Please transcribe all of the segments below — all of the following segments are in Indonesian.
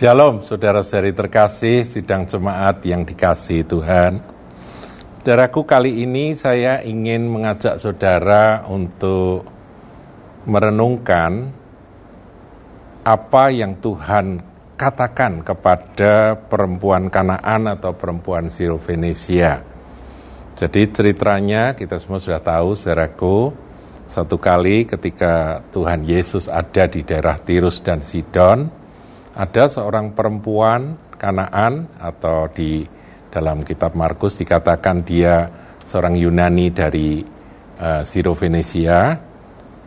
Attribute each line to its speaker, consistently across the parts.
Speaker 1: Shalom, saudara-saudari terkasih, sidang jemaat yang dikasih Tuhan. Saudaraku, kali ini saya ingin mengajak saudara untuk merenungkan apa yang Tuhan katakan kepada perempuan Kanaan atau perempuan Sirofenesia. Jadi ceritanya kita semua sudah tahu, saudaraku, satu kali ketika Tuhan Yesus ada di daerah Tirus dan Sidon, ada seorang perempuan Kanaan atau di dalam kitab Markus dikatakan dia seorang Yunani dari uh, Sirofenesia.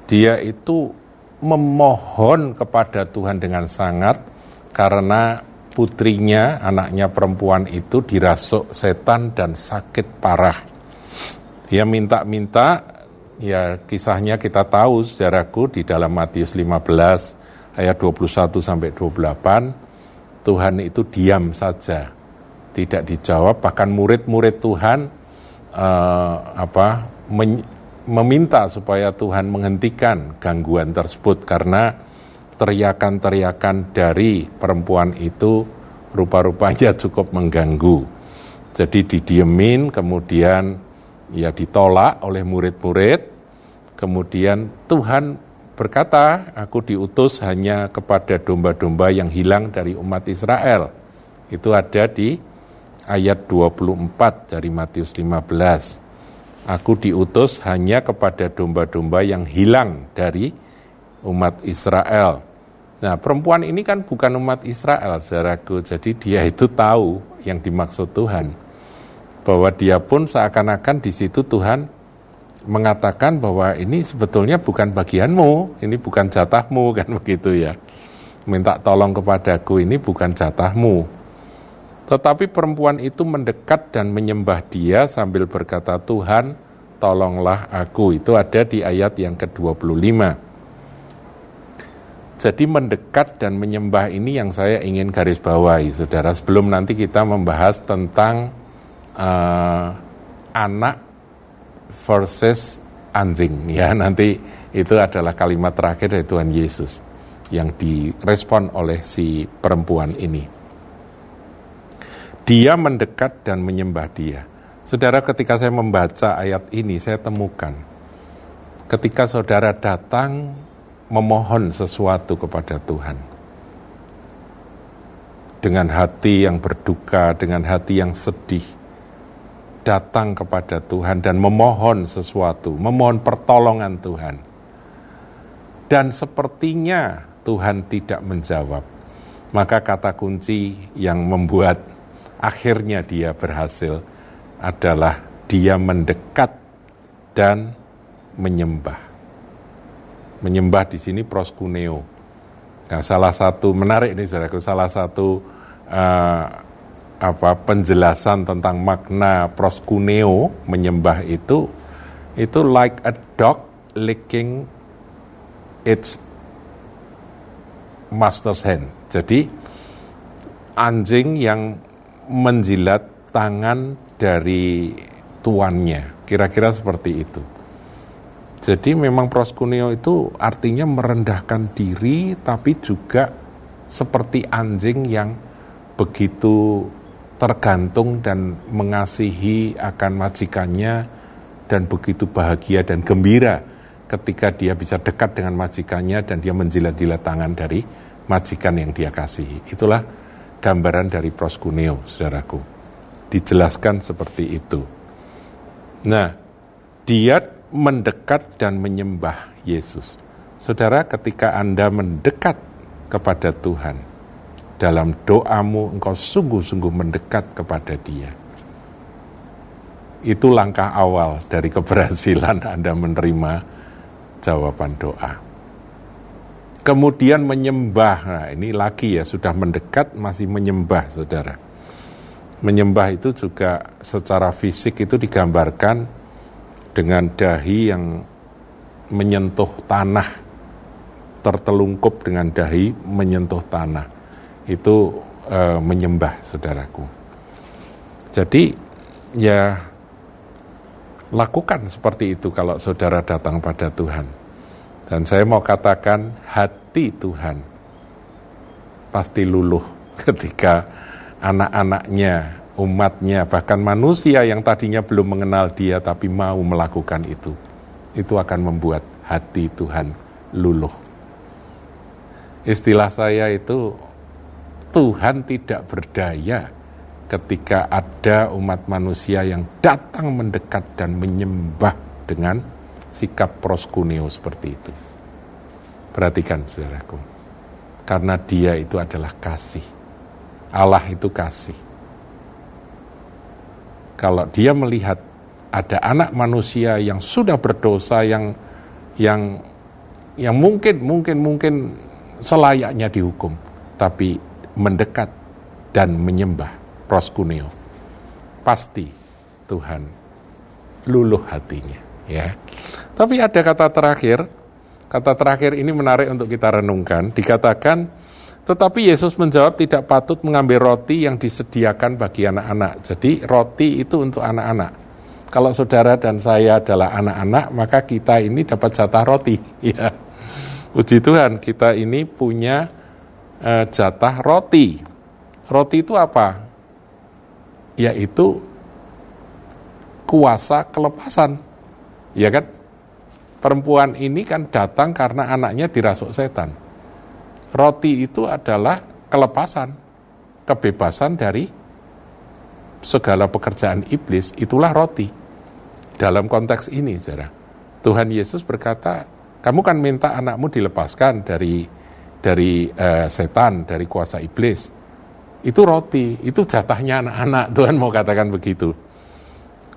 Speaker 1: Dia itu memohon kepada Tuhan dengan sangat karena putrinya, anaknya perempuan itu dirasuk setan dan sakit parah. Dia minta-minta, ya kisahnya kita tahu sejarahku di dalam Matius 15 ayat 21 sampai 28 Tuhan itu diam saja tidak dijawab bahkan murid-murid Tuhan uh, apa men, meminta supaya Tuhan menghentikan gangguan tersebut karena teriakan-teriakan dari perempuan itu rupa-rupanya cukup mengganggu. Jadi didiemin kemudian ya ditolak oleh murid-murid. Kemudian Tuhan berkata, aku diutus hanya kepada domba-domba yang hilang dari umat Israel. Itu ada di ayat 24 dari Matius 15. Aku diutus hanya kepada domba-domba yang hilang dari umat Israel. Nah, perempuan ini kan bukan umat Israel, saudaraku. Jadi dia itu tahu yang dimaksud Tuhan. Bahwa dia pun seakan-akan di situ Tuhan mengatakan bahwa ini sebetulnya bukan bagianmu, ini bukan jatahmu kan begitu ya. Minta tolong kepadaku ini bukan jatahmu. Tetapi perempuan itu mendekat dan menyembah dia sambil berkata, Tuhan tolonglah aku. Itu ada di ayat yang ke-25. Jadi mendekat dan menyembah ini yang saya ingin garis bawahi, saudara. Sebelum nanti kita membahas tentang uh, anak versus anjing ya nanti itu adalah kalimat terakhir dari Tuhan Yesus yang direspon oleh si perempuan ini. Dia mendekat dan menyembah dia. Saudara ketika saya membaca ayat ini saya temukan ketika saudara datang memohon sesuatu kepada Tuhan dengan hati yang berduka, dengan hati yang sedih, datang kepada Tuhan dan memohon sesuatu, memohon pertolongan Tuhan. Dan sepertinya Tuhan tidak menjawab. Maka kata kunci yang membuat akhirnya dia berhasil adalah dia mendekat dan menyembah. Menyembah di sini proskuneo. Nah, salah satu menarik ini saudaraku, salah satu uh, apa penjelasan tentang makna proskuneo menyembah itu itu like a dog licking its master's hand. Jadi anjing yang menjilat tangan dari tuannya. Kira-kira seperti itu. Jadi memang proskuneo itu artinya merendahkan diri tapi juga seperti anjing yang begitu tergantung dan mengasihi akan majikannya dan begitu bahagia dan gembira ketika dia bisa dekat dengan majikannya dan dia menjilat-jilat tangan dari majikan yang dia kasihi. Itulah gambaran dari proskuneo, saudaraku. Dijelaskan seperti itu. Nah, dia mendekat dan menyembah Yesus. Saudara, ketika Anda mendekat kepada Tuhan, dalam doamu engkau sungguh-sungguh mendekat kepada dia. Itu langkah awal dari keberhasilan Anda menerima jawaban doa. Kemudian menyembah, nah ini lagi ya, sudah mendekat masih menyembah saudara. Menyembah itu juga secara fisik itu digambarkan dengan dahi yang menyentuh tanah, tertelungkup dengan dahi menyentuh tanah itu e, menyembah saudaraku. Jadi ya lakukan seperti itu kalau saudara datang pada Tuhan. Dan saya mau katakan hati Tuhan pasti luluh ketika anak-anaknya, umatnya, bahkan manusia yang tadinya belum mengenal dia tapi mau melakukan itu. Itu akan membuat hati Tuhan luluh. Istilah saya itu Tuhan tidak berdaya ketika ada umat manusia yang datang mendekat dan menyembah dengan sikap proskuneo seperti itu. Perhatikan saudaraku, karena dia itu adalah kasih. Allah itu kasih. Kalau dia melihat ada anak manusia yang sudah berdosa yang yang yang mungkin mungkin mungkin selayaknya dihukum, tapi mendekat dan menyembah proskuneo. Pasti Tuhan luluh hatinya, ya. Tapi ada kata terakhir, kata terakhir ini menarik untuk kita renungkan. Dikatakan, tetapi Yesus menjawab tidak patut mengambil roti yang disediakan bagi anak-anak. Jadi roti itu untuk anak-anak. Kalau saudara dan saya adalah anak-anak, maka kita ini dapat jatah roti. Ya. Puji Tuhan, kita ini punya uh, jatah roti. Roti itu apa? yaitu kuasa kelepasan. Ya kan? Perempuan ini kan datang karena anaknya dirasuk setan. Roti itu adalah kelepasan, kebebasan dari segala pekerjaan iblis, itulah roti. Dalam konteks ini, saudara. Tuhan Yesus berkata, kamu kan minta anakmu dilepaskan dari dari uh, setan, dari kuasa iblis itu roti, itu jatahnya anak-anak, Tuhan mau katakan begitu.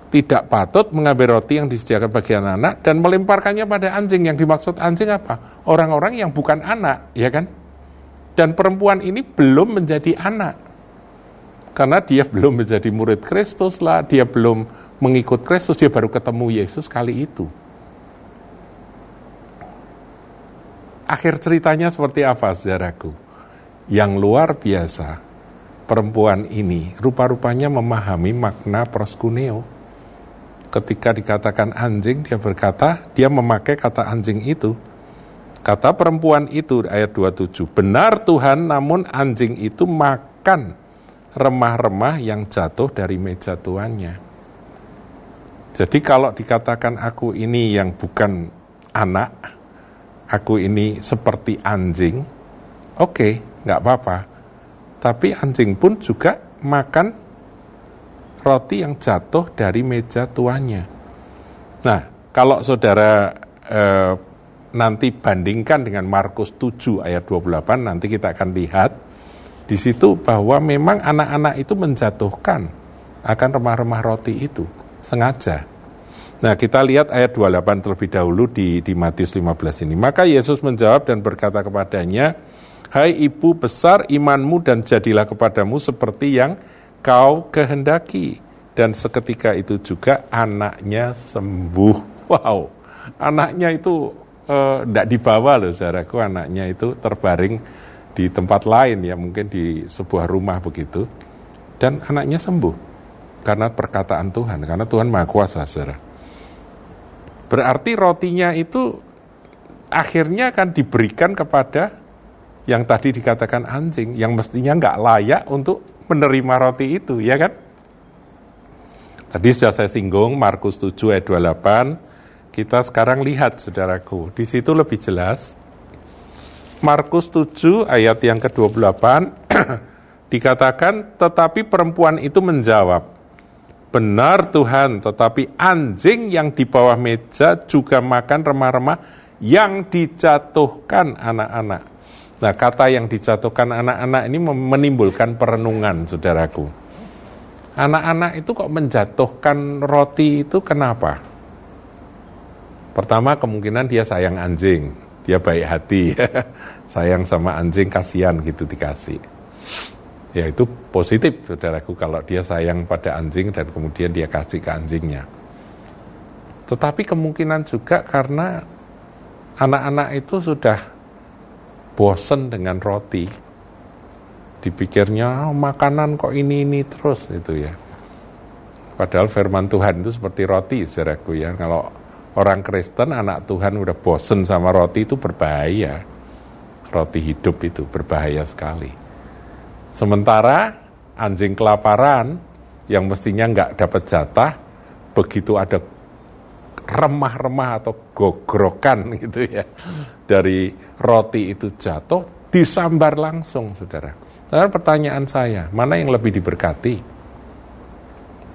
Speaker 1: Tidak patut mengambil roti yang disediakan bagi anak-anak dan melemparkannya pada anjing. Yang dimaksud anjing apa? Orang-orang yang bukan anak, ya kan? Dan perempuan ini belum menjadi anak. Karena dia belum menjadi murid Kristus lah, dia belum mengikut Kristus, dia baru ketemu Yesus kali itu. Akhir ceritanya seperti apa, saudaraku? Yang luar biasa, perempuan ini rupa-rupanya memahami makna proskuneo. Ketika dikatakan anjing, dia berkata, dia memakai kata anjing itu. Kata perempuan itu, ayat 27, benar Tuhan namun anjing itu makan remah-remah yang jatuh dari meja tuannya. Jadi kalau dikatakan aku ini yang bukan anak, aku ini seperti anjing, oke, okay, nggak apa-apa tapi anjing pun juga makan roti yang jatuh dari meja tuannya. Nah, kalau saudara eh, nanti bandingkan dengan Markus 7 ayat 28, nanti kita akan lihat di situ bahwa memang anak-anak itu menjatuhkan akan remah-remah roti itu sengaja. Nah, kita lihat ayat 28 terlebih dahulu di di Matius 15 ini. Maka Yesus menjawab dan berkata kepadanya, Hai ibu besar imanmu dan jadilah kepadamu seperti yang kau kehendaki. Dan seketika itu juga anaknya sembuh. Wow, anaknya itu tidak eh, dibawa loh saudaraku, anaknya itu terbaring di tempat lain ya, mungkin di sebuah rumah begitu. Dan anaknya sembuh karena perkataan Tuhan, karena Tuhan Maha Kuasa saudara. Berarti rotinya itu akhirnya akan diberikan kepada yang tadi dikatakan anjing, yang mestinya nggak layak untuk menerima roti itu, ya kan? Tadi sudah saya singgung, Markus 7 ayat 28, kita sekarang lihat saudaraku, di situ lebih jelas, Markus 7 ayat yang ke-28, dikatakan, tetapi perempuan itu menjawab, Benar Tuhan, tetapi anjing yang di bawah meja juga makan remah-remah yang dijatuhkan anak-anak. Nah, kata yang dijatuhkan anak-anak ini menimbulkan perenungan, saudaraku. Anak-anak itu kok menjatuhkan roti itu kenapa? Pertama, kemungkinan dia sayang anjing, dia baik hati, sayang sama anjing, kasihan gitu dikasih. Ya itu positif, saudaraku, kalau dia sayang pada anjing dan kemudian dia kasih ke anjingnya. Tetapi kemungkinan juga karena anak-anak itu sudah bosen dengan roti. Dipikirnya oh, makanan kok ini ini terus itu ya. Padahal firman Tuhan itu seperti roti, saudaraku ya. Kalau orang Kristen, anak Tuhan udah bosen sama roti itu berbahaya. Roti hidup itu berbahaya sekali. Sementara anjing kelaparan yang mestinya nggak dapat jatah, begitu ada remah-remah atau gogrokan gitu ya dari roti itu jatuh disambar langsung saudara. Sekarang pertanyaan saya, mana yang lebih diberkati?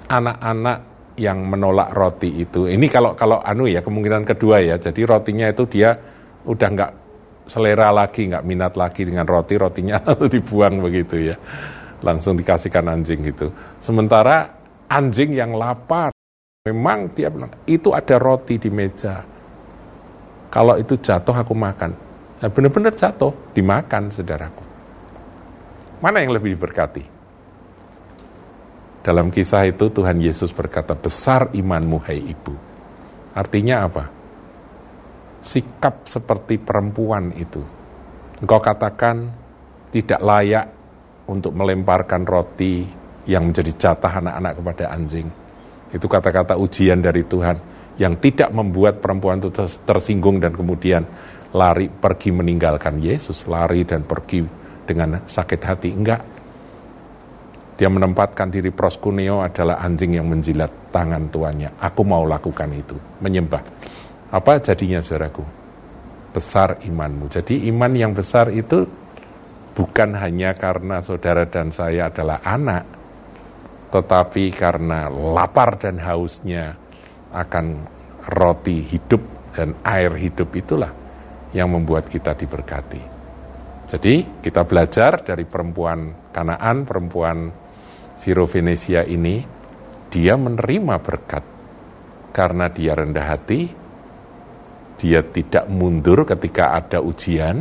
Speaker 1: Anak-anak yang menolak roti itu, ini kalau kalau anu ya kemungkinan kedua ya, jadi rotinya itu dia udah nggak selera lagi, nggak minat lagi dengan roti, rotinya dibuang begitu ya, langsung dikasihkan anjing gitu. Sementara anjing yang lapar, memang dia bilang itu ada roti di meja, kalau itu jatuh aku makan. Nah, benar-benar jatuh, dimakan saudaraku. Mana yang lebih berkati? Dalam kisah itu Tuhan Yesus berkata, besar imanmu hai ibu. Artinya apa? Sikap seperti perempuan itu. Engkau katakan tidak layak untuk melemparkan roti yang menjadi jatah anak-anak kepada anjing. Itu kata-kata ujian dari Tuhan yang tidak membuat perempuan itu tersinggung dan kemudian lari pergi meninggalkan Yesus, lari dan pergi dengan sakit hati. Enggak. Dia menempatkan diri proskuneo adalah anjing yang menjilat tangan tuannya. Aku mau lakukan itu, menyembah. Apa jadinya saudaraku? Besar imanmu. Jadi iman yang besar itu bukan hanya karena saudara dan saya adalah anak, tetapi karena lapar dan hausnya akan roti hidup dan air hidup itulah yang membuat kita diberkati. Jadi kita belajar dari perempuan Kanaan, perempuan Siro Venesia ini, dia menerima berkat karena dia rendah hati, dia tidak mundur ketika ada ujian,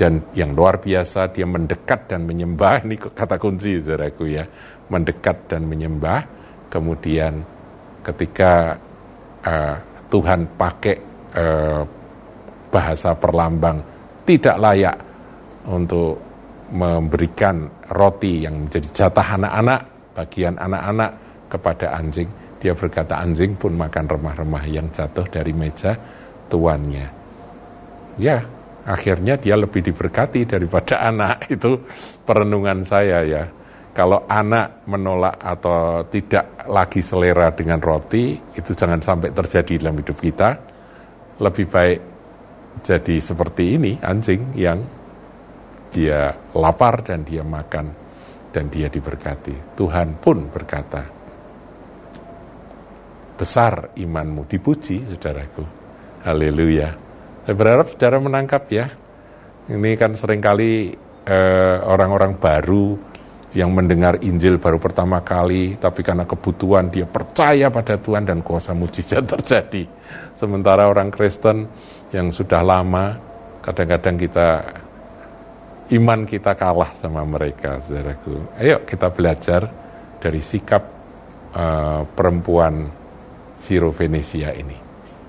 Speaker 1: dan yang luar biasa dia mendekat dan menyembah, ini kata kunci saudaraku ya, mendekat dan menyembah, kemudian ketika uh, Tuhan pakai uh, bahasa perlambang tidak layak untuk memberikan roti yang menjadi jatah anak-anak, bagian anak-anak kepada anjing. Dia berkata anjing pun makan remah-remah yang jatuh dari meja tuannya. Ya, akhirnya dia lebih diberkati daripada anak. Itu perenungan saya ya kalau anak menolak atau tidak lagi selera dengan roti, itu jangan sampai terjadi dalam hidup kita. Lebih baik jadi seperti ini, anjing yang dia lapar dan dia makan dan dia diberkati. Tuhan pun berkata, besar imanmu, dipuji saudaraku. Haleluya. Saya berharap saudara menangkap ya. Ini kan sering kali eh, orang-orang baru yang mendengar Injil baru pertama kali, tapi karena kebutuhan dia percaya pada Tuhan dan kuasa mujizat terjadi. Sementara orang Kristen yang sudah lama, kadang-kadang kita iman kita kalah sama mereka, saudaraku. Ayo kita belajar dari sikap uh, perempuan Siro Venesia ini.